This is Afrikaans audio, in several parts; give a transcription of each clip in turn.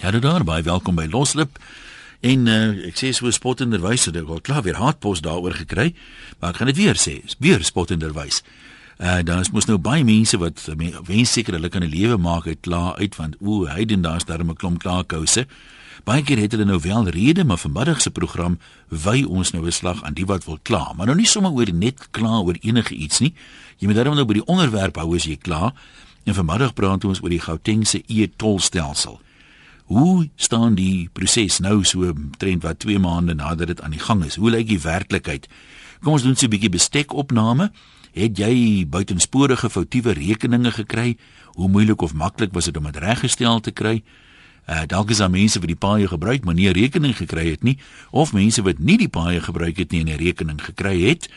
Ja, daar baie welkom by Loslip. En uh, ek sê so spottenderwys het ek al klaar weer haatpos daaroor gekry, maar ek gaan dit weer sê, weer spottenderwys. Uh dan is mos nou baie mense wat wens seker hulle kan 'n lewe maak uit klaar uit want o, hy doen daar's daar 'n klomp klaar kouse. Baie keer het hulle nou wel rede, maar vanmiddag se program wy ons nou 'n slag aan die wat wil kla, maar nou nie sommer oor net kla oor enige iets nie. Jy moet daarom nou by die onderwerp hou as jy kla. En vanmiddag praat ons oor die Gautengse e-tolstelsel. Hoe staan die proses nou so trend wat 2 maande nadat dit aan die gang is? Hoe lyk die werklikheid? Kom ons doen so 'n bietjie bestekopname. Het jy buitensporige foutiewe rekeninge gekry? Hoe moeilik of maklik was dit om dit reggestel te kry? Uh, dalk is daar mense wat die paaie gebruik maar nie 'n rekening gekry het nie of mense wat nie die paaie gebruik het nie en 'n rekening gekry het.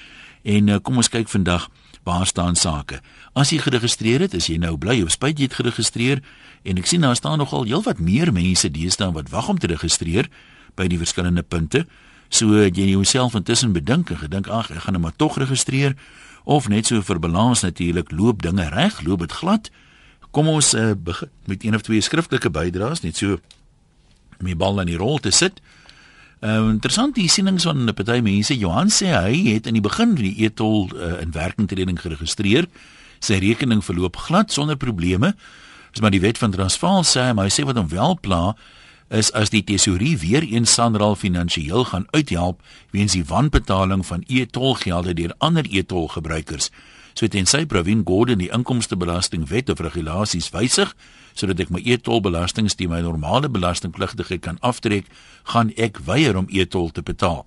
En uh, kom ons kyk vandag waar staan sake. As jy geregistreer het, is jy nou bly of spyt jy het geregistreer en ek sien daar staan nogal heelwat meer mense deesdae wat wag om te registreer by die verskillende punte. So jy jouself intussen bedink en gedink ag, ek gaan nou maar tog registreer of net so vir balans natuurlik loop dinge reg, loop dit glad. Kom ons uh, begin met een of twee skriftelike bydraes net so om die bal in die rol te sit. Uh, interessant die sienings van 'n party mense. Johan sê hy het in die begin van die etol uh, in werkingtreding geregistreer. Sy rekening verloop glad sonder probleme. Dis maar die wet van Transvaal sê, maar hy sê wat hom wel pla is as die tesourie weer eens Sanral finansiëel gaan uithelp weens die wanbetaling van e-tolgelde deur ander e-tolgebruikers. So tensy Pravin Gordhan die inkomstebelastingwet of regulasies wysig sodat ek my e-tolbelasting teen my normale belastingpligtige kan aftrek, gaan ek weier om e-tol te betaal.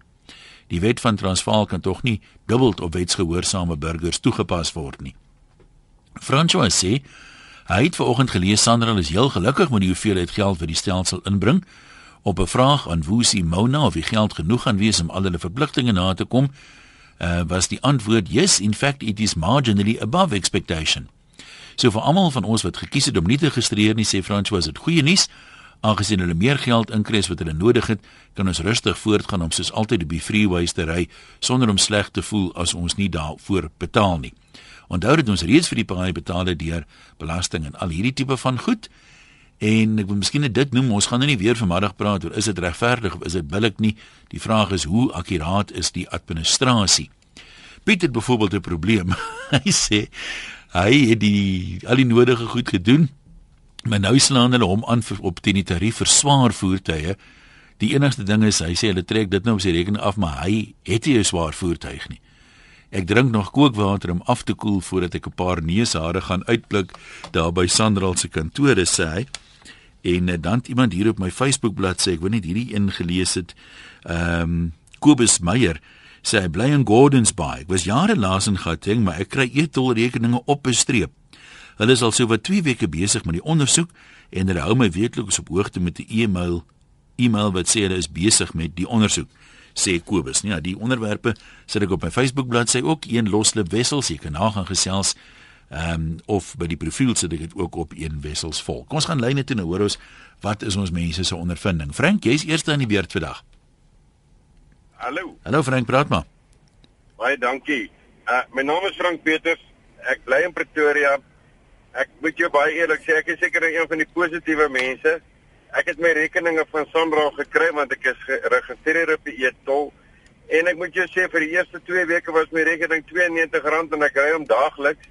Die wet van Transvaal kan tog nie dubbel op wetsgehoorsame burgers toegepas word nie. François sê hy het vanoggend gelees Sandra is heel gelukkig met die hoeveelheid geld wat die stelsel inbring. Op 'n vraag aan Woesie Mona of die geld genoeg gaan wees om al hulle verpligtinge na te kom, uh, was die antwoord yes in fact it is marginally above expectation. So vir almal van ons wat gekies het om nie te registreer nie sê François was dit goeie nuus? Aangesien hulle meer geld inkrees wat hulle nodig het kan ons rustig voortgaan om soos altyd op die freeways te ry sonder om sleg te voel as ons nie daarvoor betaal nie onthou dat ons reeds vir die paai betaal het deur belasting en al hierdie tipe van goed En ek wil miskien dit noem, ons gaan nou nie weer vanmiddag praat oor is dit regverdig of is dit billik nie. Die vraag is hoe akkuraat is die administrasie? Piet het byvoorbeeld 'n probleem. hy sê hy het die al die nodige goed gedoen, maar nou slaan hulle hom aan vir op teen die tarief vir swaar voertuie. Die enigste ding is hy sê hulle trek dit nou op sy rekening af, maar hy het nie 'n swaar voertuig nie. Ek drink nog kookwater om af te koel voordat ek 'n paar neushare gaan uitblik daar by Sandral se kantore sê hy. En uh, dan iemand hier op my Facebook bladsy, ek weet nie hierdie een gelees het. Ehm um, Kobus Meyer sê hy bly in Gordons Bay. Ek was jare laas in Gauteng, maar ek kry e-tol rekeninge op 'n streep. Hulle is al so wat 2 weke besig met die ondersoek en hulle hou my weekliks op hoogte met 'n e-mail e-mail wat sê hulle is besig met die ondersoek sê Kobus. Ja, die onderwerpe sit ek op my Facebook bladsy ook, een loslip wessels, jy kan na gaan gesels ehm um, of by die profiel sit ek dit ook op een wessels vol. Kom ons gaan lyne toe nou hoor ons wat is ons mense se ondervinding. Frank, jy's eerste aan die beurt vandag. Hallo. Hallo Frank, praat maar. Baie dankie. Uh my naam is Frank Peters. Ek bly in Pretoria. Ek moet jou baie eerlik sê, ek is seker een van die positiewe mense. Ek het my rekeninge van Sandra gekry want ek is geregistreer op die e-tol. En ek moet jou sê vir die eerste 2 weke was my rekening R92 en ek ry hom daagliks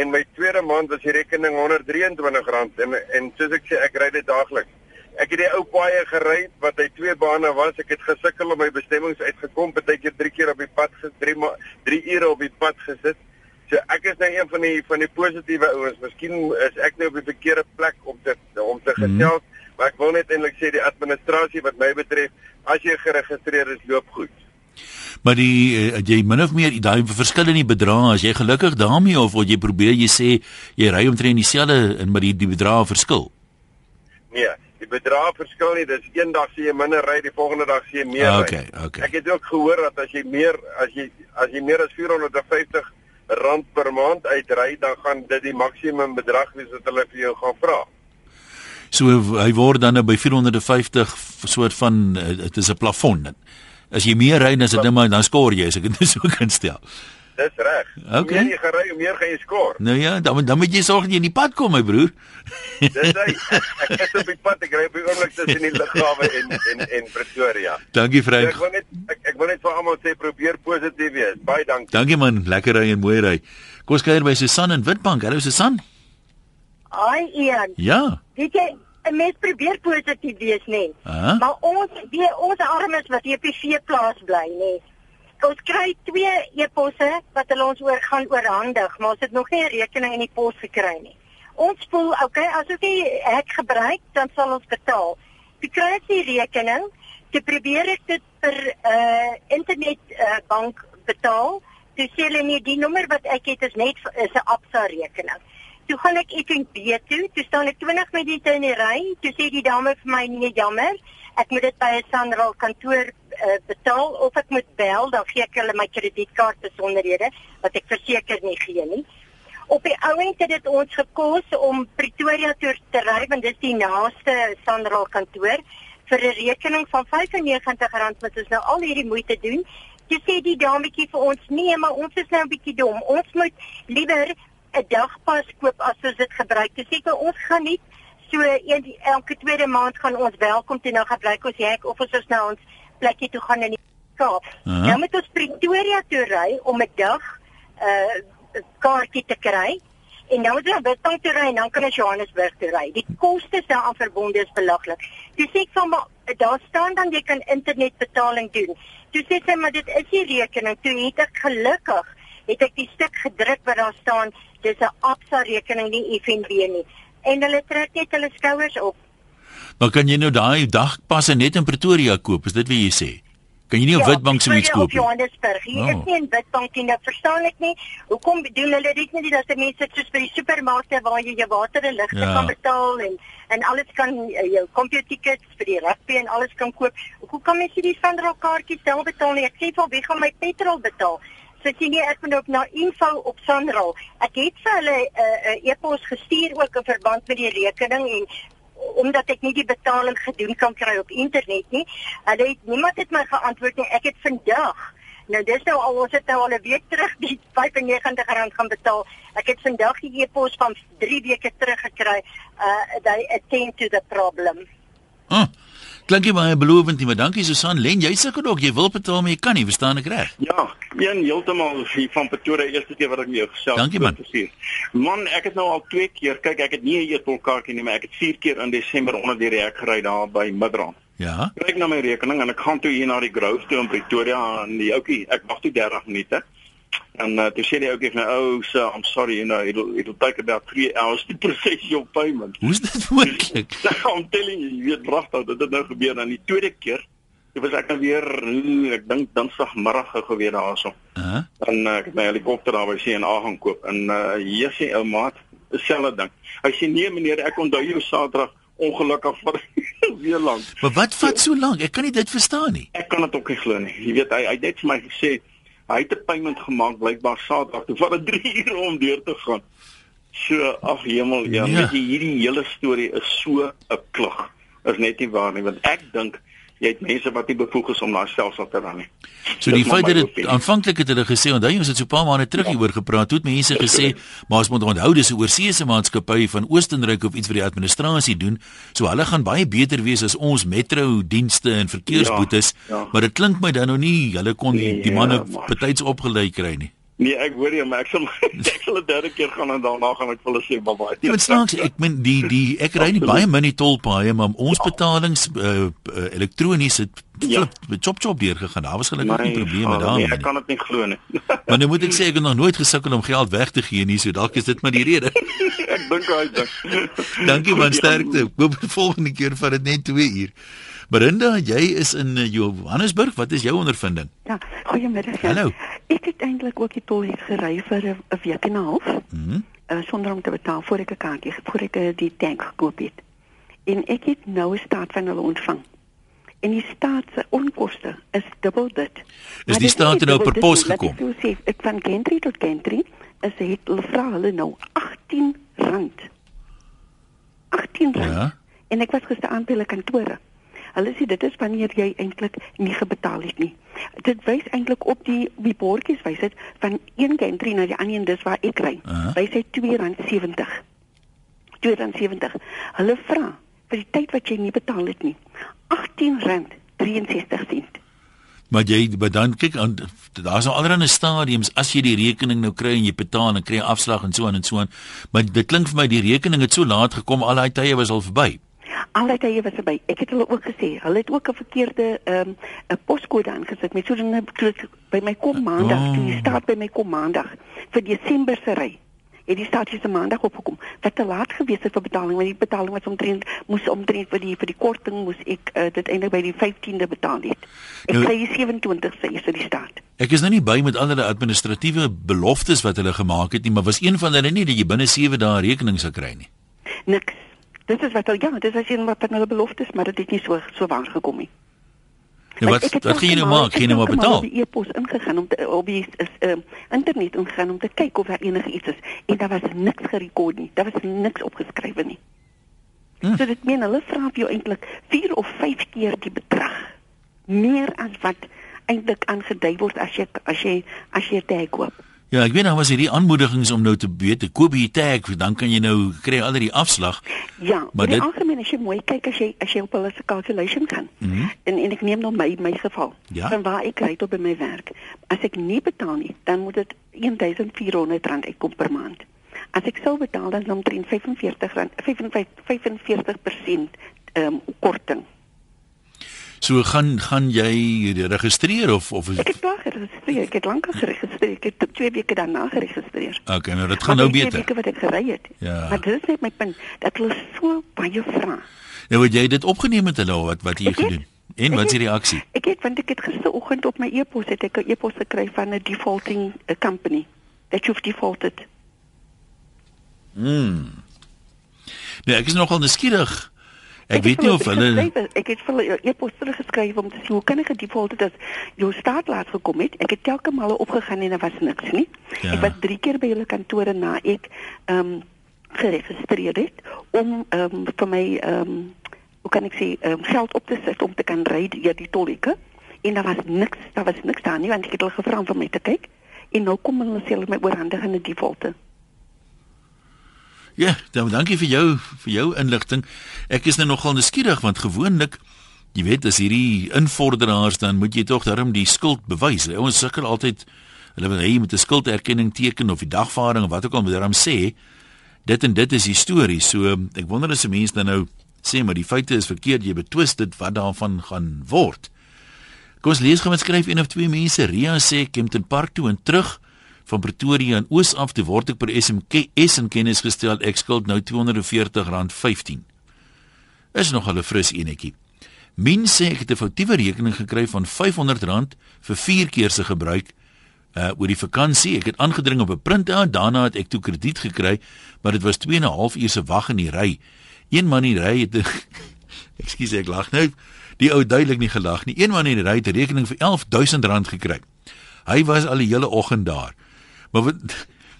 en my tweede maand was die rekening R123 en en soos ek sê ek ry dit daagliks. Ek het die ou paaie gery wat hy twee bane was. Ek het gesukkel om my bestemmings uitgekom, baie keer 3 keer op die pad gesit, 3 3 ure op die pad gesit. So ek is nou een van die van die positiewe ouens. Miskien is ek nou op die verkeerde plek om te om te mhm. gesels, mm. Maar ek wil net eintlik sê die administrasie wat my betref, as jy geregistreer is, loop goed. Maar die uh, jy min of meer daai verskil in die bedrae, as jy gelukkig daarmee of wat jy probeer jy sê jy ry omtrent dieselfde en maar die, die bedrae verskil. Nee, die bedrae verskil nie. Dis eendag sê jy minder ry, die volgende dag sê jy meer ry. Okay, okay. Ek het ook gehoor dat as jy meer as jy as jy meer as 450 rand per maand uitry, dan gaan dit die maksimum bedrag wees wat hulle vir jou gaan vra. So hy word dan nou by 450 soort van eh, dit is 'n plafon. As jy meer ry as dit nou maar dan skoor jy as ek dit so kan stel. Dis reg. Okay. Hoe meer jy gery, hoe meer gaan jy skoor. Nou ja, dan dan moet jy sorg dat jy in die pad kom my broer. Dis hy. Ek is op die pad, ek ry op die oomblik tussen die lughawe en en en Pretoria. Dankie Frank. ek wil net ek, ek wil net vir almal sê probeer positief wees. Baie dankie. Dankie man, lekker ry en mooi ry. Kom ons kuier by Susan in Witbank. Hallo Susan. Ai Ian, Ja. weet jy, 'n mens probeer positief wees, nee. Ah. Maar ons die ons armes wat hier op die veeplaas bly, nee. Ons kry twee eposse wat hulle ons oor gaan oorhandig, maar ons het nog nie 'n rekening in die pos gekry nie. Ons voel, okay, as ons die hek gebruik, dan sal ons betaal. Toe kry ek die rekening, toe probeer ek dit per uh internet uh, bank betaal. Sê hulle nee, die nommer wat ek het is net is 'n Absa rekening. Toe gaan ek FNB toe, toe staan ek 20 minute in die ry, toe sê die dame vir my nee, jammer, ek moet dit by 'n Sanral kantoor uh, betaal of ek moet bel, dan gee ek hulle my kredietkaart besonderhede wat ek verseker nie gee nie. Op die ouend het dit ons gekos om Pretoria toe te ry want dis die naaste Sanral kantoor vir 'n rekening van R95 wat ons nou al hierdie moeite doen. Toe sê die dametjie vir ons: "Nee, maar ons is nou 'n bietjie dom. Ons moet liewer 'n dagpas koop as ons dit gebruik." Sê ek: "Ons gaan nie so een elke tweede maand gaan ons welkom toe nou gebruik ons hek of ons is nou ons plekkie toe gaan in die Kaap. Aha. Nou moet ons Pretoria toe ry om 'n dag 'n uh, kaartjie te kry. En dan moet jy Witbank toe ry en dan kan ons Johannesburg toe ry. Die kostes daaraan verbonde is belaglik. Dis ek van maar daar staan dan jy kan internetbetaling doen. Toe sê sy maar dit is nie rekening. Toe het ek gelukkig het ek die stuk gedruk wat daar staan dis 'n Absa rekening nie FNB nie. En hulle trek net hulle skouers op. Maar kan jy nou daai dagpasse net in Pretoria koop? Is dit wat jy sê? Kan jy nie op Witbank so iets koop nie? Johannesburg. Hier Oh. is nie in Witbank nie. Nou verstaan ek nie. Hoekom doen hulle dit nie dat die mense soos by die supermarkte waar jy jou water en ligte Ja. kan betaal en en alles kan uh, jou komputertickets vir die rugby en alles kan koop. Hoe kan mens nie die Sandra kaartjies self betaal nie? Ek sê vir wie gaan my petrol betaal? So sê nee, ek moet op na info op Sandra. Ek het vir hulle 'n uh, uh, e-pos gestuur ook in verband met die rekening en omdat ek nie die betaling gedoen kan kry op internet nie. Hulle het niemand het my geantwoord nie. Ek het vandag Nou dis nou al ons het nou al 'n week terug die R95 gaan betaal. Ek het vandag die e-pos van 3 weke terug gekry. Uh they attend to the problem. Ah. Klink jy baie belovend nie, maar dankie Susan. Len, jy sukkel ook. Jy wil betaal, maar jy kan nie, verstaan ek reg? Ja, een heeltemal hier van Pretoria eerste keer wat ek met jou gesels Dankie, man. Man, ek het nou al twee keer, kyk ek het nie 'n eetbolkaartjie nie, maar ek het vier keer in Desember onder die rek gery daar by Midrand. Ja. Kyk na my rekening en ek gaan toe hier na die Grove toe in Pretoria en die ouetjie, ek wag toe 30 minute. En uh, die ouetjie vir my, "Oh, sir, I'm sorry, you know, it'll it'll take about 3 hours to process your payment." Hoe's dit moontlik? I'm telling you, jy weet regtig dat dit nou gebeur dan die tweede keer. Dit was ek nou weer, hmm, ek dink Dinsdagmiddag gou weer daarso. Ah. En uh, ek het my helikopter daar by CNA gaan koop en uh Jessie ou maat, dieselfde ding. Hy sê nee meneer, ek onthou jou Saterdag ongelukkig vir weer lank. Maar wat vat so lank? Ek kan nie dit verstaan nie. Ek kan dit ook nie glo nie. Jy weet hy hy het net vir my gesê hy het 'n payment gemaak blykbaar Saterdag. Toe vat dit 3 ure om deur te gaan. So ag hemel, ja, Ja. jy hierdie hele storie is so 'n klug. Is net nie waar nie want ek dink jy het mense wat nie bevoeg is om daai stelsel te ran nie. So Dis die feit dat dit aanvanklik het hulle gesê, onthou jy ons het so 'n paar maande terug hieroor gepraat, toe het mense gesê, maar ons moet onthou dis 'n oorseese maatskappy van Oostenryk of iets vir die administrasie doen, so hulle gaan baie beter wees as ons metro dienste en verkeersboetes, Ja, ja. maar dit klink my dan nou nie hulle kon die, die Nee, manne maar- betyds opgelei kry nie. Nee, ek hoor jou, maar ek sal ek sal 'n derde keer gaan en daarna gaan ek vir hulle sê baie. Nee, wat snaaks, ek meen die die ek ry nie baie min die tolpaaie, maar ons betalings uh, uh, elektronies het Ja. flip chop chop deur gegaan. Daar was gelukkig nie probleme daarmee Nee, nie. ek kan dit nie glo nie. Maar nou moet ek sê ek het nog nooit gesukkel om geld weg te gee nie, so dalk is dit maar die rede. ek dink hy dink. Dankie man, Ja, sterkte. Ek hoop volgende keer vat dit net 2 uur. Marinda, jy is in eh, Johannesburg. Wat is jou ondervinding? Ja, goeiemiddag. ja. Hallo. Ek het eintlik ook die tol het gery vir 'n week en 'n half. Mhm. Uh, sonder om te betaal voor ek 'n kaartjie voor ek eh, die tank gekoop het. En ek het nou 'n staat van hulle ontvang. En die staat se onkoste is dubbel dit. Maar die dit is staat nie nou per dit pos laat gekom? Ek sê, ek van Gentry tot Gentry is het hulle vra hulle nou 18 rand. 18 rand. Ja. En ek was gisteraand by hulle kantore. Hulle sê dit is wanneer jy eintlik nie gebetaal het nie. Dit wys eintlik op die die bordjies wys dit van een gantry na die ander en dis waar ek ry. Uh -huh. Wys hy R2.70. R2.70. Hulle vra vir die tyd wat jy nie betaal het nie. R18.63. Maar jy maar dan kyk aan daar's nou allerlei stadiums as jy die rekening nou kry en jy betaal en kry afslag en so aan en so aan. Maar dit klink vir my die rekening het so laat gekom al daai tye was al verby. Al daai tye was verby. Ek het hulle ook gesê, hulle het ook 'n verkeerde ehm um, 'n poskode aangesit met so 'n by my kom maandag, Oh. oh. die staat by my kom maandag vir Desember se ry. Het die staat se maandag opgekom. Wat te laat gewees het vir betaling, want die betaling was omtrent moes omtrent vir die vir die korting moes ek uh, dit eintlik by die 15de betaal het. Ek kry die 27ste is dit die staat. Ek is nou nie by met allerlei administratiewe beloftes wat hulle gemaak het nie, maar was een van hulle nie dat jy binne 7 dae rekening sou kry nie. Niks. Dit is wat hulle ja, dit is een wat hulle beloftes, maar dit het nie so so waar gekom nie. Nou wat wat gaan jy nou maak? Gaan jy nou maar ek het betaal? Die e-pos ingegaan om te, op die is uh, internet ingegaan om te kyk of daar enige iets is en daar was niks gerekord nie. Daar was niks opgeskrywe nie. Hm. So dit meen hulle vra vir jou eintlik 4 of 5 keer die bedrag meer as wat eintlik aangedui word as jy as jy as jy 'n tag koop. Ja, ek weet nou was hierdie aanmoedigings om nou te weet, te koop hier tag, dan kan jy nou kry al die afslag. Ja, Maar dit- algemeen as jy mooi kyk as jy as jy op hulle se calculation gaan. Mm en en ek neem nou my my geval. Ja. Van waar ek ry tot by my werk. As ek nie betaal nie, dan moet dit R1400 uitkom per maand. As ek sou betaal dan is dit omtrent R45 45 45% ehm um, korting. So gaan gaan jy registreer of of Ek het klaar geregistreer. Ek het lank geregistreer. Ek het 2 weke daarna geregistreer. Okay, nou dit gaan nou die twee beter. Weke wat ek gery het. Ja. Maar dit is net my punt dat hulle so baie vra. Nou het jy dit opgeneem met hulle wat wat jy het. gedoen? En wat is die reaksie? Ek het want ek het gisteroggend op my e-pos het ek 'n e-pos gekry van 'n defaulting uh, company that you've defaulted. Mm. Nee, ek is nogal nuuskierig. Ek, het weet nie of hulle ek het vir hulle e-pos teruggeskryf om te sê hoe kan ek gedefaulted as jou staat laat gekom het. Ek het telke male opgegaan en daar was niks nie. Ja. Ek was 3 keer by hulle kantore na ek ehm um, geregistreer het om ehm um, vir my ehm um, hoe kan ek sê ehm um, geld op te sit om te kan ry deur die tolheke en daar was niks, daar was niks daar nie want ek het hulle gevra om vir my te kyk en nou kom hulle sê hulle my oorhandig in 'n defaulter. Ja, dan dankie vir jou vir jou inligting. Ek is nou nogal nuuskierig want gewoonlik jy weet as hierdie invorderaars dan moet jy tog darm die skuld bewys. Ouens sukkel altyd hulle wil hê jy moet 'n skulderkenning teken of die dagvaarding of wat ook al moet darm sê. Dit en dit is historie. So ek wonder as 'n mens dan nou sê maar die feite is verkeerd, jy betwis dit wat daarvan gaan word. Kom ons lees gou wat skryf een of twee mense. Ria sê Kempton Park toe en terug van Pretoria en oos af toe word ek per SMK S in kennis gestel ek skuld nou R240.15. Is nog 'n fris enetjie. Min sê ek het 'n foutiewe rekening gekry van R500 vir 4 keer se gebruik uh oor die vakansie. Ek het aangedring op 'n printout, daarna het ek toe krediet gekry, maar dit was 2 en 'n half uur se wag in die ry. Een man in die ry het Ekskuus ek lag nou. Die ou duidelik nie gelag nie. Een man in die ry het 'n rekening vir R11000 gekry. Hy was al die hele oggend daar. Maar wat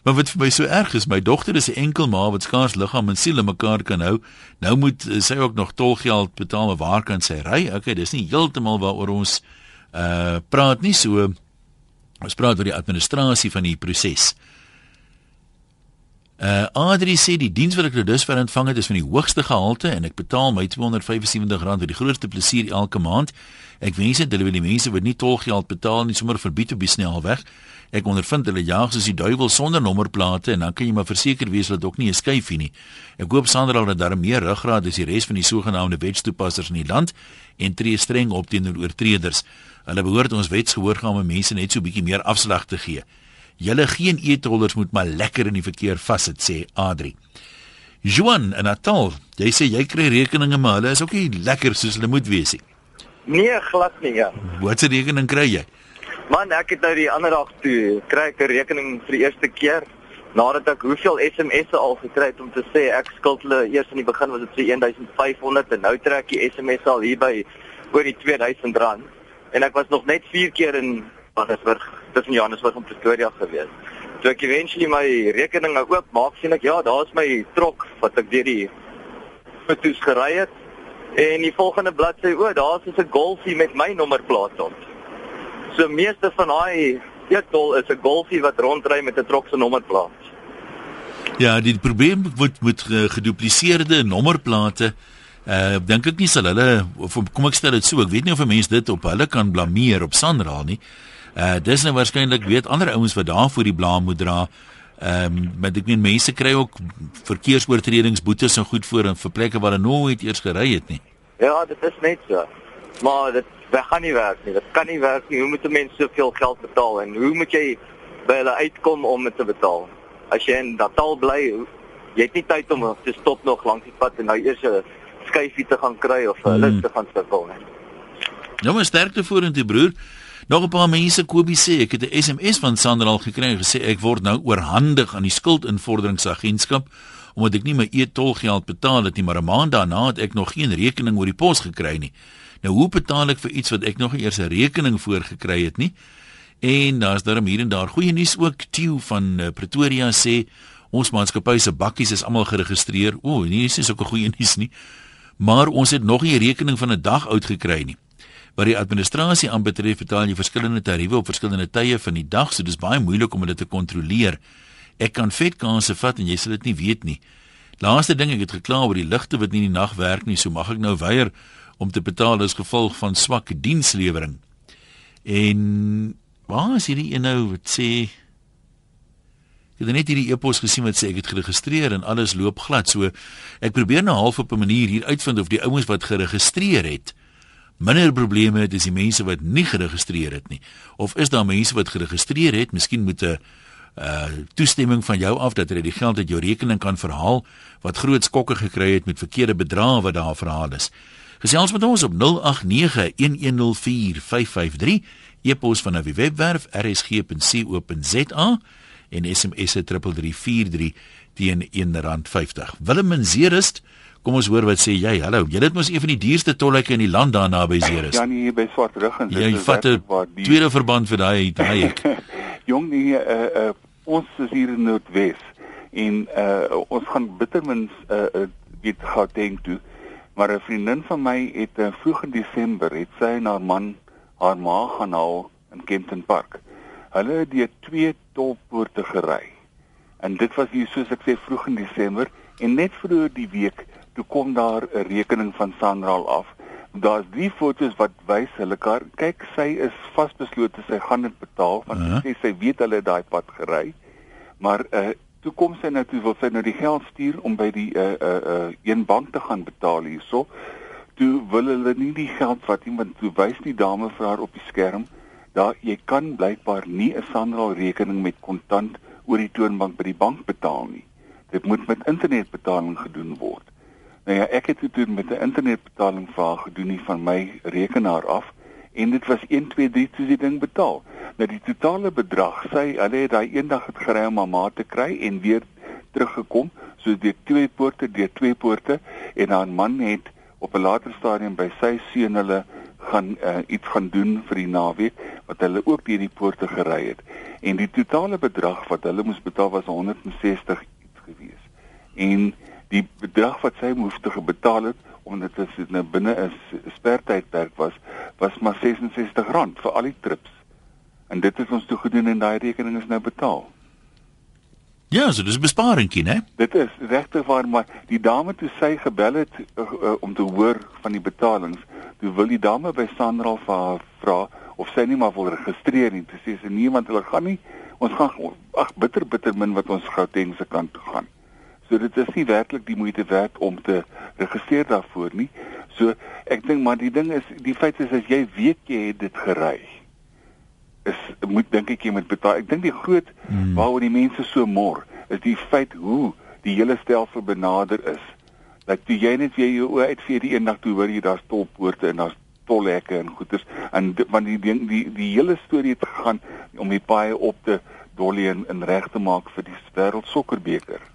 maar wat vir my so erg is, my dogter is 'n enkel ma wat skaars liggaam en siel in mekaar kan hou. Nou moet uh, sy ook nog tolgeld betaal, maar waar kan sy ry? Okay, dis nie heeltemal waaroor ons uh praat nie so ons praat oor die administrasie van die proses. Uh Adri sê die diens wat ek nou dusver ontvang het is van die hoogste gehalte en ek betaal my R275 vir die grootste plesier elke maand. Ek wens dit hulle wil die mense wat nie tolgeld betaal nie sommer verbied op die snelweg. Ek ondervind hulle jaag soos die duiwel sonder nommerplate en dan kan jy maar verseker wees dat ook nie 'n skyfie nie. Ek hoop Sandra dat daar meer ruggraat is die res van die sogenaamde wetstoepassers in die land en tree streng op teenoor oortreders. Hulle behoort ons wetsgehoorsame mense net so bietjie meer afslag te gee. Julle geen e-tollers moet maar lekker in die verkeer vassit sê Adri. Juan in Natal, jy sê jy kry rekeninge maar hulle is ook nie lekker soos hulle moet wees nie. Nee, glad nie ja. Watse rekening kry jy? Man, ek het nou die ander dag toe kry ek 'n rekening vir die eerste keer nadat ek hoeveel SMS'e al gekry het om te sê ek skuld hulle eers in die begin was dit so 1500 en nou trek die SMS al hier by oor die 2000 rand en ek was nog net 4 keer in Johannesburg, tussen Johannesburg en Pretoria gewees. Toe ek eventually my rekening oop maak sien ek ja, daar's my trok wat ek deur die foto's gery het En die volgende bladsy, o, daar's 'n Golfie met my nommerplaat op. So meeste van daai eetol is 'n Golfie wat rondry met 'n trok se nommerplaat. Ja, die probleem met met gedupliseerde nommerplate uh dink ek nie sal hulle of kom ek stel dit so, ek weet nie of 'n mens dit op hulle kan blameer op Sanral nie. Uh dis nou waarskynlik weet ander ouens wat daarvoor die blaam moet dra. Ehm um, maar ek meen mense kry ook verkeersoortredingsboetes en goed voor in vir plekke waar hulle nooit eers gery het nie. Ja, dit is net so. Maar dit dit gaan nie werk nie. Dit kan nie werk nie. Hoe moet 'n mens soveel geld betaal en hoe moet jy by hulle uitkom om dit te betaal? As jy in Natal bly, jy het nie tyd om te stop nog langs die pad en nou eers 'n skyfie te gaan kry of 'n hmm. lys te gaan sukkel nie. Nou maar sterkte vorentoe broer. Nog 'n paar mense Kobie sê ek het 'n SMS van Sander al gekry en gesê ek word nou oorhandig aan die skuldinvorderingsagentskap omdat ek nie my e-tolgeld betaal het nie maar 'n maand daarna het ek nog geen rekening oor die pos gekry nie. Nou hoe betaal ek vir iets wat ek nog eers 'n rekening voor gekry het nie? En daar's daar hier en daar goeie nuus ook Tieu van uh, Pretoria sê ons maatskappy se bakkies is almal geregistreer. O, nee, dis nie so 'n goeie nuus nie. Maar ons het nog nie 'n rekening van 'n dag oud gekry nie. Wat die administrasie aanbetref, betaal jy verskillende tariewe op verskillende tye van die dag, so dis baie moeilik om dit te kontroleer. Ek kan vetkanse vat en jy sal dit nie weet nie. Laaste ding ek het gekla oor die ligte wat nie in die nag werk nie, so mag ek nou weier om te betaal as gevolg van swak dienslewering. En waar is hierdie een nou wat sê Ek het net hierdie e-pos gesien wat sê ek het geregistreer en alles loop glad. So ek probeer nou half op 'n manier hier uitvind of die ouens wat geregistreer het minder probleme het as die mense wat nie geregistreer het nie. Of is daar mense wat geregistreer het, miskien moet 'n uh toestemming van jou af dat jy die geld uit jou rekening kan verhaal wat groot skokke gekry het met verkeerde bedrae wat daar verhaal is. Gesels met ons op 0891104553 e-pos van 'n webwerf rsg.co.za en SMS 3343 teen R1.50. Willem en Zerust Kom ons hoor wat sê jy. Hallo. Jy het mos een van die duurste tolhekke in die land daar naby Ceres. Ja nee, by Swartrug en dit jy is vat 'n tweede verband vir daai daai hek. Jong nee, uh, uh, ons is hier in Noordwes en uh, ons gaan bittermins uh, uh, weet Gauteng toe. Maar 'n vriendin van my het uh, vroeg in Desember het sy en haar man haar ma gaan haal in Kempton Park. Hulle het die twee tolpoorte gery. En dit was hier soos ek sê vroeg in Desember en net vroeër die week toe kom daar 'n rekening van Sanral af. Daar's drie fotos wat wys hulle kar. Kyk, sy is vasbeslote sy gaan dit betaal want uh -huh. sy sê sy weet hulle het daai pad gery. Maar uh toe kom sy nou toe wil sy nou die geld stuur om by die uh uh, uh een bank te gaan betaal hierso. Toe wil hulle nie die geld vat nie want toe wys die dame vir haar op die skerm dat jy kan blykbaar nie 'n Sanral rekening met kontant oor die toonbank by die bank betaal nie. Dit moet met internetbetaling gedoen word. Nou ja, ek het dit doen met 'n internetbetaling vir haar gedoen nie van my rekenaar af en dit was 1 2 3 toe die ding betaal. Nou die totale bedrag, sy hulle het daai eendag het gery om mamma te kry en weer teruggekom, so dit twee poorte, deur twee poorte en haar man het op 'n later stadium by sy seun hulle gaan uh, iets gaan doen vir die naweek wat hulle ook deur die poorte gery het. En die totale bedrag wat hulle moes betaal was 160 iets gewees. En die bedrag wat sy moes te betaal het omdat dit nou binne 'n spertydperk was, was maar R66 vir al die trips. En dit het ons toe gedoen en daai rekening is nou betaal. Ja, so dis besparingkie, né? Dit is regtig waar, maar die dame toe sy gebel het uh, uh, om te hoor van die betalings, toe wil die dame by Sandra vra of sy nie maar wil registreer nie. Toe sê sy nee, want hulle gaan nie ons gaan ag bitter bitter min wat ons Gauteng se kant toe gaan. So dit is nie werklik die moeite werd om te registreer daarvoor nie. So ek dink maar die ding is die feit is as jy weet jy het dit gery is moet dink ek jy moet betaal. Ek dink die groot hmm. waaroor die mense so mor is die feit hoe die hele stelsel benader is. Dat jy net weer jou oë uit vir die eendag toe hoor jy daar's tolpoorte en daar's tolhekke en goeders en want die ding die die hele storie het gegaan om die paai op te dolly en, en reg te maak vir die wêreld sokkerbeker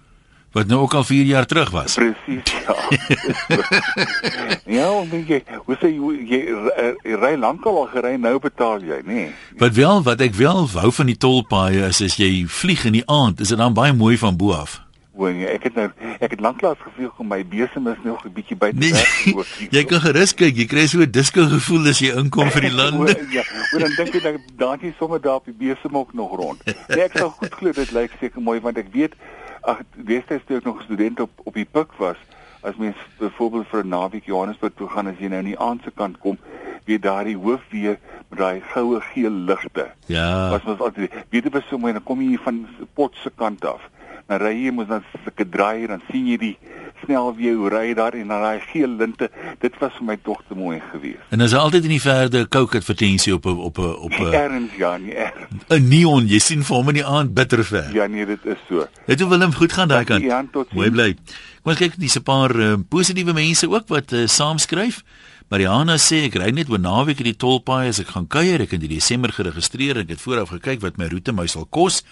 wat nou ook al 4 jaar terug was. Presies, ja. ja, dink jy, hoe sê jy jy, jy ry lankal al gery nou betaal jy, nê? Nee. Wat wel wat ek wel wou van die tolpaaie is as jy vlieg in die aand, is dit dan baie mooi van bo af. Hoor jy, ek het nou ek het lanklaas gevoel om my besem is nog 'n bietjie by te Nee, werk. jy kan gerus kyk, jy kry so 'n disco gevoel as jy inkom vir die lande. ja, maar dan dink ek dan daar is sommer daar op die besem ook nog rond. Nee, ek sou goed glo dit lyk seker mooi want ek weet ag destyds toe ek nog student op op die pik was, as mens byvoorbeeld vir 'n naweek Johannesburg toe gaan as jy nou aan die aand se kant kom, weet daar die hoofweë met daai goue geel ligte. Ja. Was mos altyd weet jy so mooi dan kom jy van pot se kant af. Dan ry jy mos dan sulke draai dan sien jy die snelweë hoe ry daar en dan daai geel linte. Dit was vir my tog te mooi geweest. En as altyd in die verde Coke advertensie op 'n op 'n op 'n Erns ja, nie erns. 'n neon, jy sien vir hom in die aand bitter ver. Ja nee, dit is so. Het hoe Willem goed gaan daai kant. Ja, tot Mooi bly. Kom ons kyk dis 'n paar uh, positiewe mense ook wat uh, saamskryf. Mariana sê ek ry net oor naweek in die tolpaaie as ek gaan kuier. Ek het in Desember geregistreer. Ek het vooraf gekyk wat my roete my sal kos.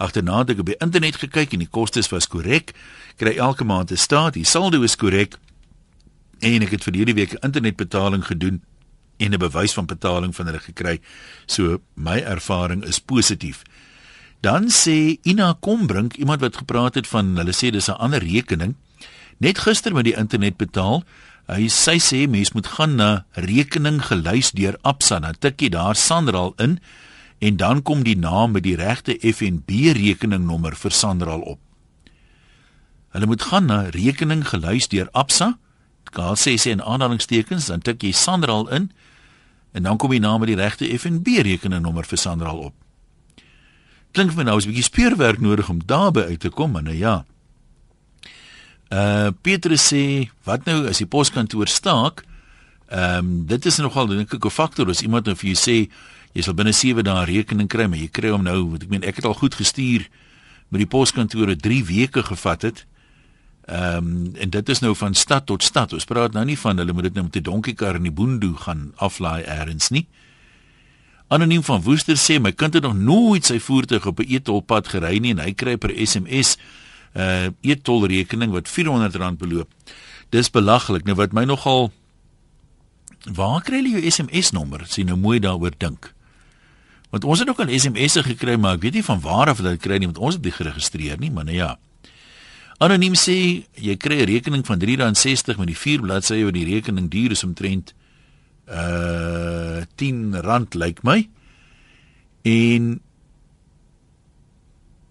Agterna het ek op die internet gekyk en die kostes was korrek. Kry elke maand 'n staat. Die saldo is korrek. En ek het vir hierdie week internetbetaling gedoen en 'n bewys van betaling van hulle gekry. So my ervaring is positief. Dan sê Ina Kombrink, iemand wat gepraat het van hulle sê dis 'n ander rekening. Net gister met die internet betaal. Hy sy sê mens moet gaan na rekening gelys deur Absa, dan tik jy daar Sanral in en dan kom die naam met die regte FNB rekeningnommer vir Sanral op. Hulle moet gaan na rekening gelys deur Absa. Daar sê sy in aanhalingstekens, dan tik jy Sanral in en dan kom die naam met die regte FNB rekeningnommer vir Sanral op. Klink vir my nou is 'n bietjie speurwerk nodig om daarby uit te kom, maar nou ja. Uh Petrus sê, wat nou as die poskantoor staak? Ehm um, dit is nogal dink ek 'n faktor as iemand nou vir jou sê jy sal binne 7 dae rekening kry, maar jy kry hom nou, wat ek meen ek het al goed gestuur met die poskantore 3 weke gevat het. Ehm um, en dit is nou van stad tot stad. Ons praat nou nie van hulle moet dit nou met 'n donkiekar in die boondoe gaan aflaai eers nie. Anoniem van Woester sê my kind het nog nooit sy voertuig op 'n e-tolpad gery nie en hy kry per SMS 'n uh, e-tolrekening wat R400 beloop. Dis belaglik. Nou wat my nogal Waar kry jy jou SMS nommer? Sien nou mooi daaroor dink. Want ons het ook al SMS'e gekry, maar ek weet nie van waar af hulle dit kry nie, want ons het dit geregistreer nie, maar nou ja. Anoniem sê jy kry 'n rekening van R3.60 met die vier bladsye wat die rekening duur is omtrent uh R10 lyk my. En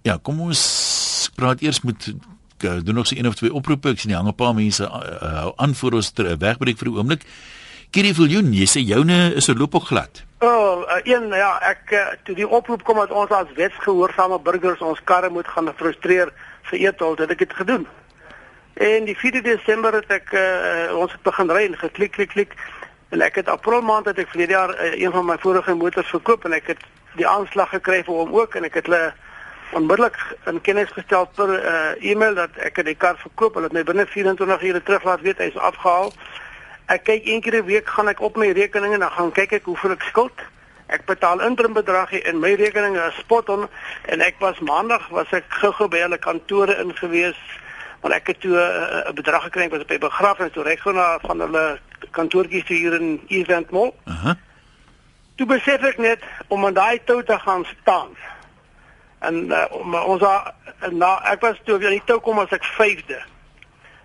ja, kom ons praat eers met doen nog so een of twee oproepe. Ek sien hang 'n paar mense uh, aan voor ons ter wegbreek vir 'n oomblik. Kierie Viljoen, jy sê joune is 'n loop ook glad. O, oh, uh, een ja, ek uh, toe die oproep kom dat ons as wetsgehoorsame burgers ons karre moet gaan frustreer vir eetol, het ek dit gedoen. En die 4de Desember het ek uh, ons het begin ry en geklik klik klik en ek het April maand het ek verlede jaar uh, een van my vorige motors verkoop en ek het die aanslag gekry vir hom ook en ek het hulle onmiddellik in kennis gestel per uh, e-mail dat ek die kar verkoop. Hulle het my binne 24 ure terug laat weet hy's afgehaal. Ek kyk een keer 'n week gaan ek op my rekening en dan gaan kyk ek hoeveel ek skuld. Ek betaal interim bedrag en my rekening is spot on en ek was maandag was ek gou-gou by hulle kantore ingewees want ek het toe 'n uh, bedrag gekry wat op 'n begrafnis toe reg na van hulle kantoortjies hier in Event Mall. Aha. Uh -huh. Toe besef ek net om aan daai tou te gaan staan. En uh, om, ons na ek was toe aan die tou kom as ek 5de.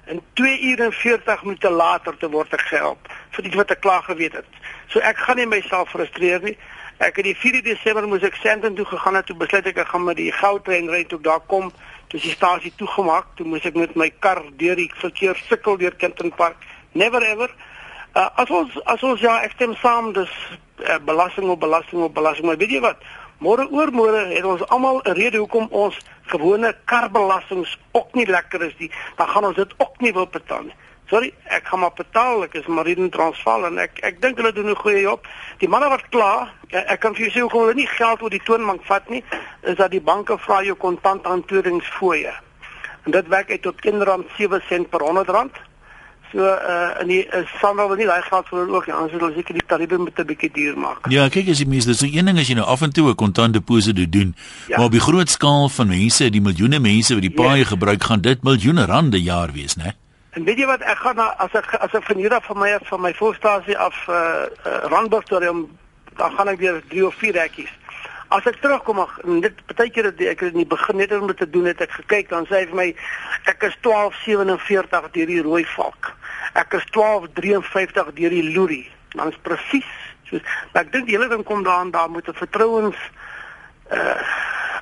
En 2 ure en 40 minute later te word ek gehelp vir iets wat ek klaar geweet het. So ek gaan nie myself frustreer nie. Ek het die 4 Desember moes ek Sandton toe gegaan het toe besluit ek ek gaan met die goudtrein ry toe ek daar kom. Toe is die stasie toegemaak. Toe moes ek met my kar deur die verkeer sukkel deur Kenton Park. Never ever. Uh, as ons as ons ja, ek stem saam dis uh, belasting op belasting op belasting. Maar weet jy wat? Môre oor môre het ons almal 'n rede hoekom ons gewone karbelastings ook nie lekker is nie. Dan gaan ons dit ook nie wil betaal nie. Sorry, ek gaan maar betaal. Ek is Marine Transvaal en ek ek dink hulle doen 'n goeie job. Die manne wat kla, ek, ek kan vir jou sê hoekom hulle nie geld oor die toonbank vat nie, is dat die banke vra jou kontanthanteringsfooie. En dit werk uit tot R1.7 sent per 100 rand. So uh en die is sal wel nie daai geld vir ook nie. Anders sal hulle seker die tariewe met 'n bietjie duur maak. Ja, kyk as jy mens, dis een ding as jy nou af en toe 'n kontantdeposito doen, Ja. maar op die groot skaal van mense, die miljoene mense wat die Ja. paaie gebruik, gaan dit miljoene rande jaar wees, né? En weet jy wat ek gaan na as ek as ek van hier af van my van my voorstasie af uh, uh Randburg toe om dan gaan ek weer 3 of 4 hekkies. As ek terugkom, ag, dit partykeer het ek in die begin net om dit te doen het ek gekyk dan sê hy vir my ek is 1247 deur die rooi valk. Ek is 1253 deur die loerie. Dan is presies soos maar ek dink die hele ding kom daaraan daar moet 'n vertrouens uh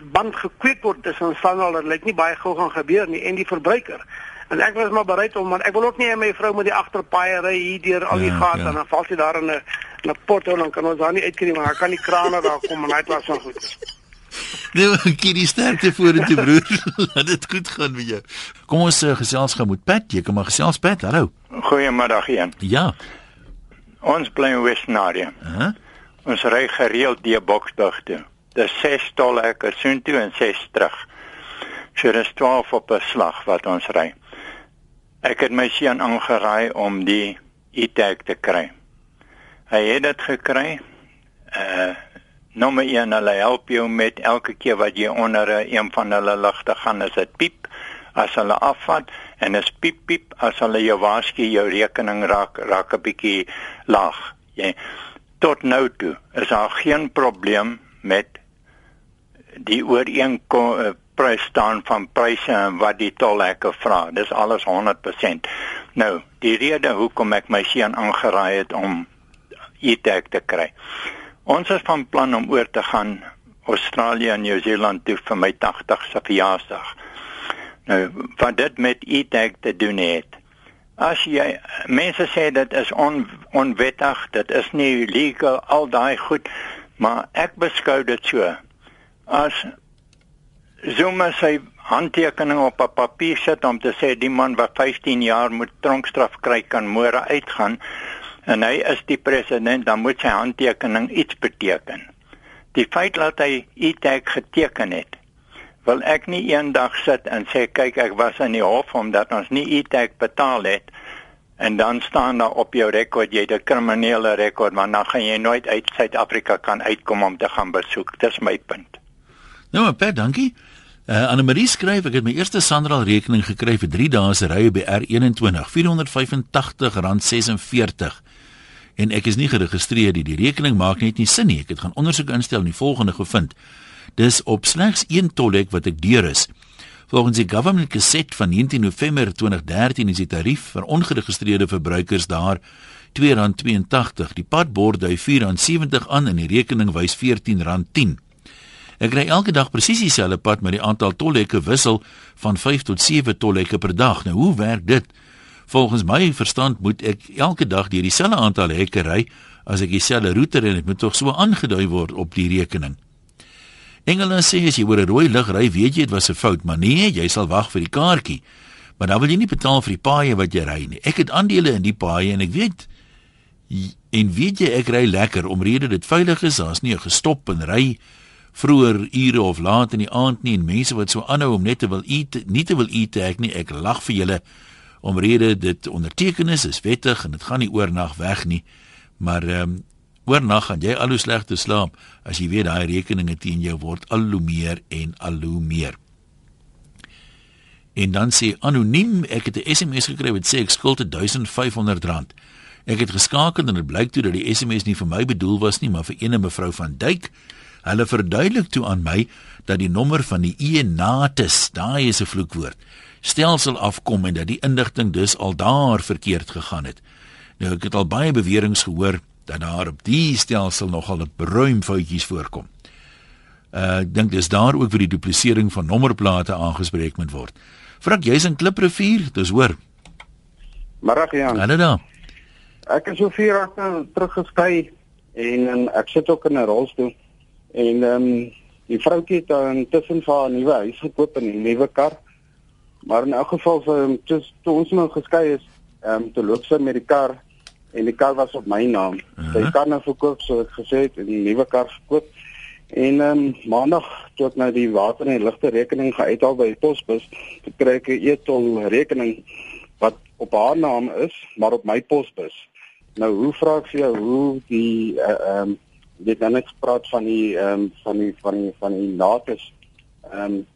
band gekweek word tussen Sanal en lyk nie baie gou gaan gebeur nie en die verbruiker. En ek was maar bereid om want ek wil ook nie hê my vrou moet die agterpaaie ry hier deur al die Ja, gate ja. en dan val sy daar in 'n 'n pot en dan kan ons daar nie uitkry maar dan kan die krane daar kom en hy klas van goed. Nou, Kitty sterkte vorentoe broer. Laat dit goed gaan met jou. Kom ons uh, gesels gou met Pat. Jy kan maar gesels Pat. Hallo. Goeiemiddag een. Ja. Ons bly in Wesnarie. Hæ? Ons ry gereeld deur Boksburg toe. Dis 6 tolhekke soontoe en 6 terug. So dis 12 op 'n slag wat ons ry. Ek het my seun aangeraai om die e-tag te kry. Hy het dit gekry. Uh nommer 1 hulle help jou met elke keer wat jy onder 'n een van hulle ligte gaan is dit piep as hulle afvat en is piep piep as hulle jou waarsku jou rekening raak raak 'n bietjie laag. Jy tot nou toe is daar geen probleem met die ooreenkom uh, prys staan van pryse en wat die tolhekke vra. Dis alles 100%. Nou, die rede hoekom ek my seun aangeraai het om e-tag te kry. Ons is van plan om oor te gaan Australië en Nieu-Seeland toe vir my 80ste verjaarsdag. Nou, wat dit met e-tag te doen het. As jy mense sê dit is on, onwettig, dit is nie legal al daai goed, maar ek beskou dit so. As Zuma sy handtekening op 'n papier sit om te sê die man wat 15 jaar moet tronkstraf kry kan môre uitgaan en hy is die president, dan moet sy handtekening iets beteken. Die feit dat hy e-tag geteken het, wil ek nie eendag sit en sê kyk ek was in die hof omdat ons nie e-tag betaal het en dan staan daar op jou rekord jy het 'n kriminele rekord maar dan gaan jy nooit uit Suid-Afrika kan uitkom om te gaan besoek. Dis my punt. Nou, maar Pat, dankie. Uh, Anne-Marie skryf ek het my eerste Sanral rekening gekry vir 3 dae se ry by R21 R485.46 en ek is nie geregistreer nie. Die rekening maak net nie sin nie. Ek het gaan ondersoek instel en die volgende gevind. Dis op slegs een tolhek wat ek deur is. Volgens die Government Gazette van 19 November 2013 is die tarief vir ongeregistreerde verbruikers daar R2.82. Die padbord dui R4.70 aan en die rekening wys R14.10. Ek ry elke dag presies dieselfde pad met die aantal tolhekke wissel van 5 tot 7 tolhekke per dag. Nou hoe werk dit? Volgens my verstand moet ek elke dag deur dieselfde aantal hekke ry as ek dieselfde roete ry en dit moet tog so aangedui word op die rekening. Engela sê as jy oor 'n rooi lig ry, weet jy dit was 'n fout, maar nee, jy sal wag vir die kaartjie. Maar dan wil jy nie betaal vir die paaie wat jy ry nie. Ek het aandele in die paaie en ek weet en weet jy ek ry lekker omrede dit veilig is, daar's nie 'n gestop en ry vroeër ure of laat in die aand nie en mense wat so aanhou om net te wil eet, nie te wil eet ek nie, ek lag vir julle omrede dit onderteken is, is wettig en dit gaan nie oornag weg nie. Maar ehm um, oornag gaan jy al hoe slegter slaap as jy weet daai rekeninge teen jou word al hoe meer en al hoe meer. En dan sê anoniem, ek het 'n SMS gekry wat sê ek skuld R1500. Ek het geskakel en dit blyk toe dat die SMS nie vir my bedoel was nie, maar vir ene mevrou van Duyk. Hulle verduidelik toe aan my dat die nommer van die Enatus, daai is 'n vloekwoord, stelsel afkom en dat die indigting dus al daar verkeerd gegaan het. Nou ek het al baie beweringe gehoor dat daar op die stelsel nogal 'n bruin foutjies voorkom. Uh ek dink dis daar ook vir die duplisering van nommerplate aangespreek moet word. Frik, jy's in Kliprivier, dis hoor. Middag Jan. Hallo daar. Ek is so 4 jaar teruggeskei en, en ek sit ook in 'n rolstoel. En ehm um, die vroutjie het intussen vir haar 'n nuwe huis gekoop en 'n nuwe kar. Maar in elk geval vir um, toe, toe ons nou geskei is, ehm um, toe loop sy met die kar en die kar was op my naam. Uh -huh. Sy kan nou verkoop so ek gesê het en die nuwe kar gekoop. En ehm um, maandag toe ek nou die water en ligte rekening geuithaal by die posbus, toe kry ek 'n e-tol rekening wat op haar naam is, maar op my posbus. Nou hoe vra ek vir jou hoe die ehm uh, um, dit dan ek praat van die ehm um, van die van die van die nates. Ehm um,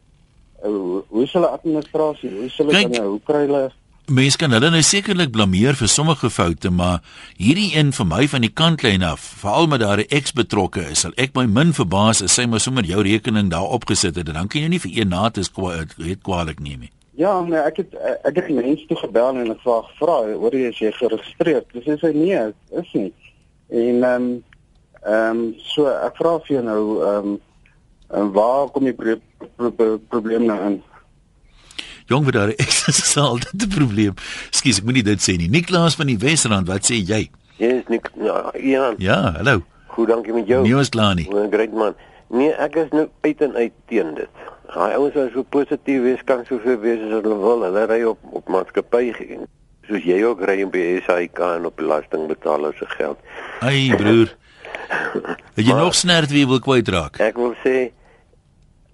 hoe hoe is hulle administrasie? Hoe is hulle Kyk, dan hoe kry hulle Mense kan hulle nou sekerlik blameer vir sommige foute, maar hierdie een vir my van die kantlyn af, veral met daare eks betrokke is, sal ek my min verbaas as sy maar sommer jou rekening daar opgesit het en dan kan jy nie vir een nates het kwaliek neem nie. Ja, nee, ek het ek het mense toe gebel en ek vra hoor jy as jy geregistreer? Dis sê sy nee, is nie. En ehm um, ehm um, so ek vra vir jou nou ehm um, en waar kom die pro pro pro probleem nou in? Jong vir daar ek sal dit 'n probleem. Skus, ek moenie dit sê nie. Niklaas van die Wesrand, wat sê jy? Yes, Nik, ja, Ian. Ja, hallo. Goed, dankie met jou. Niels Klani. Great man. Nee, ek is nou uit en uit teen dit. Daai ouens wat so positief wees kan soveel wees as hulle wil. Hulle ry op op maatskappy geen. Soos jy ook ry in BSIK en op belastingbetalers se geld. Ai broer. Het jy maar, nog snert wie wil kwytraak? Ek wil sê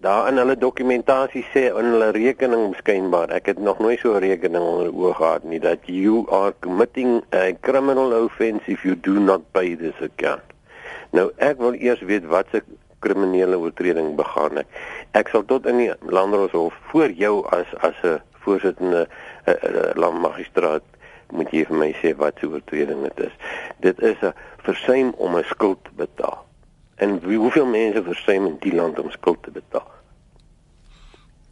daar in hulle dokumentasie sê in hulle rekening beskynbaar ek het nog nooit so 'n rekening onder oog gehad nie dat you are committing a criminal offence if you do not pay this account. Nou ek wil eers weet wat se kriminele oortreding begaan ek ek sal tot in die landroshof voor jou as as 'n voorsittende uh, uh, landmagistraat moet jy vir my sê wat se oortreding dit is. Dit is 'n versuim om 'n skuld te betaal En wie hoeveel mense versuim in die land om skuld te betaal?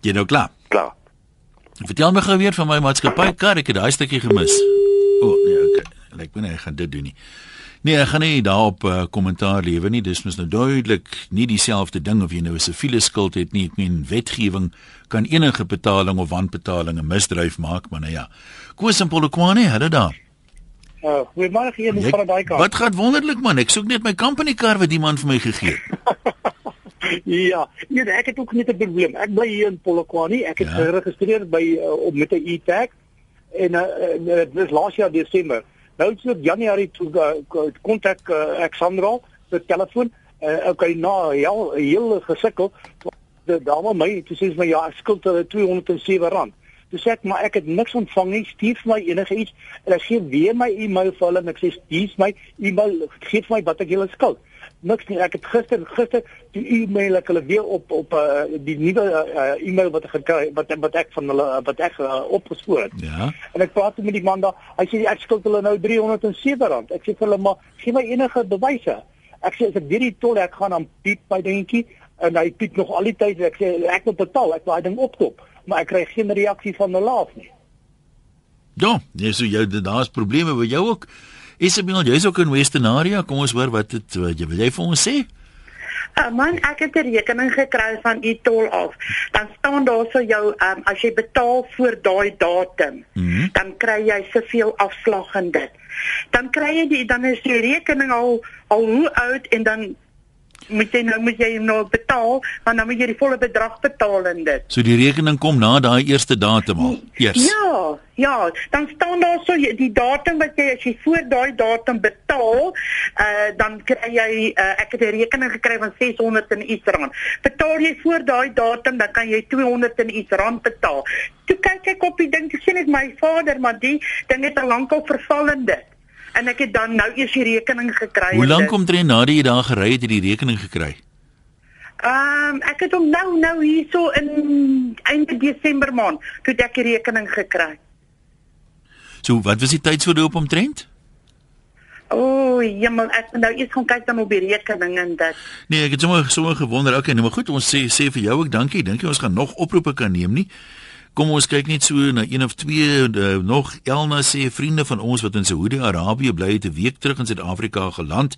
Jy nou klaar. Klaar. Vertel my gou weer van my maatskappy kar, ek het daai stukkie gemis. O, oh, nee, okay. Ek weet nie ek gaan dit doen nie. Nee, ek gaan nie daarop uh, kommentaar lewe nie. Dis mos nou duidelik nie dieselfde ding of jy nou 'n siviele skuld het nie. Ek meen wetgewing kan enige betaling of wanbetaling 'n misdryf maak, maar nou ja. Koos en Polokwane, hulle daar. Uh, goeiemôre hier in van daai kant. Wat gaan wonderlik man, ek soek net my company kar wat die man vir my gegee het. ja, nee, ek het ook net 'n probleem. Ek bly hier in Polokwane. Ek het ja. geregistreer by uh, met 'n e-tag en uh, dit was laas jaar Desember. Nou so Januarie toe kontak uh, uh, ek Sandra per telefoon. Uh, okay, nou heel heel gesukkel. Die dame my, toe sê sy my ja, ek skuld hulle 207 rand. Toe sê ek maar ek het niks ontvang nie, stuur vir my enige iets en ek gee weer my e-mail vir hulle en ek sê stuur my e-mail, gee vir my wat ek julle skuld. Niks nie. Ek het gister gister die e-mail ek hulle weer op op uh, die nuwe uh, e-mail wat ek gekry wat wat ek van hulle wat ek uh, opgespoor het. Ja. En ek praat met die man daar. Hy sê ek skuld hulle nou 307 rand. Ek sê vir hulle maar gee my enige bewyse. Ek sê as ek weer die tol ek gaan dan piep my dingetjie en hy piep nog al die tyd ek sê ek moet betaal. Ek wil daai ding opkop maar ek kry geen reaksie van hulle af nie. Ja, nee, so jy daar's probleme by jou ook. Isabel, jy's ook in Western Area. Kom ons hoor wat dit wat jy wil jy vir ons sê? Uh, man, ek het 'n rekening gekry van u tol af. Dan staan daar so jou um, as jy betaal voor daai datum, mm -hmm. dan kry jy soveel afslag en dit. Dan kry jy die dan is die rekening al al hoe oud en dan moet jy nou moet jy nou betaal, want dan moet jy die volle bedrag betaal in dit. So die rekening kom na daai eerste datum al. Eers. Ja, ja, dan staan daar so die datum wat jy as jy voor daai datum betaal, uh dan kry jy uh, ek het 'n rekening gekry van 600 en iets rand. Betaal jy voor daai datum, dan kan jy 200 en iets rand betaal. Toe kyk ek op die ding, dis net my vader, maar die ding het al lank al verval in dit en ek het dan nou eers die rekening gekry. Hoe lank kom jy nadat jy daar gery het, het die rekening gekry? Ehm um, ek het hom nou nou hierso in einde Desember maand toe ek die rekening gekry. So, wat was die tydsverloop omtrent? O, oh, jemmel, ek nou eers gaan kyk dan op die rekening en dit. Nee, ek het sommer sommer gewonder. Okay, nou maar goed, ons sê sê vir jou ook dankie. Dink jy ons gaan nog oproepe kan neem nie? Kom ons kyk net so na een of twee uh, nog Elna sê vriende van ons wat in Saudi-Arabië bly het 'n week terug in Suid-Afrika geland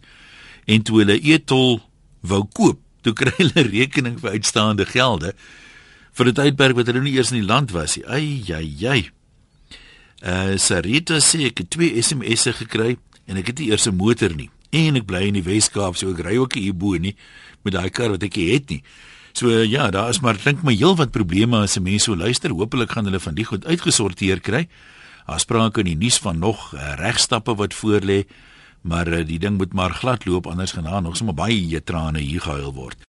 en toe hulle etol wou koop, toe kry hulle rekening vir uitstaande gelde vir 'n tydperk wat hulle nie eers in die land was nie. Ai ai ai. Uh Sarita sê ek het twee SMS'e gekry en ek het nie eers 'n motor nie en ek bly in die Wes-Kaap so ek ry ook hier bo nie met daai kar wat ek het nie. So ja, daar is maar dink my heel wat probleme as mense so luister. Hoopelik gaan hulle van die goed uitgesorteer kry. Daar sprake in die nuus van nog uh, regstappe wat voorlê, maar uh, die ding moet maar glad loop anders gaan daar nog sommer baie trane hier gehuil word.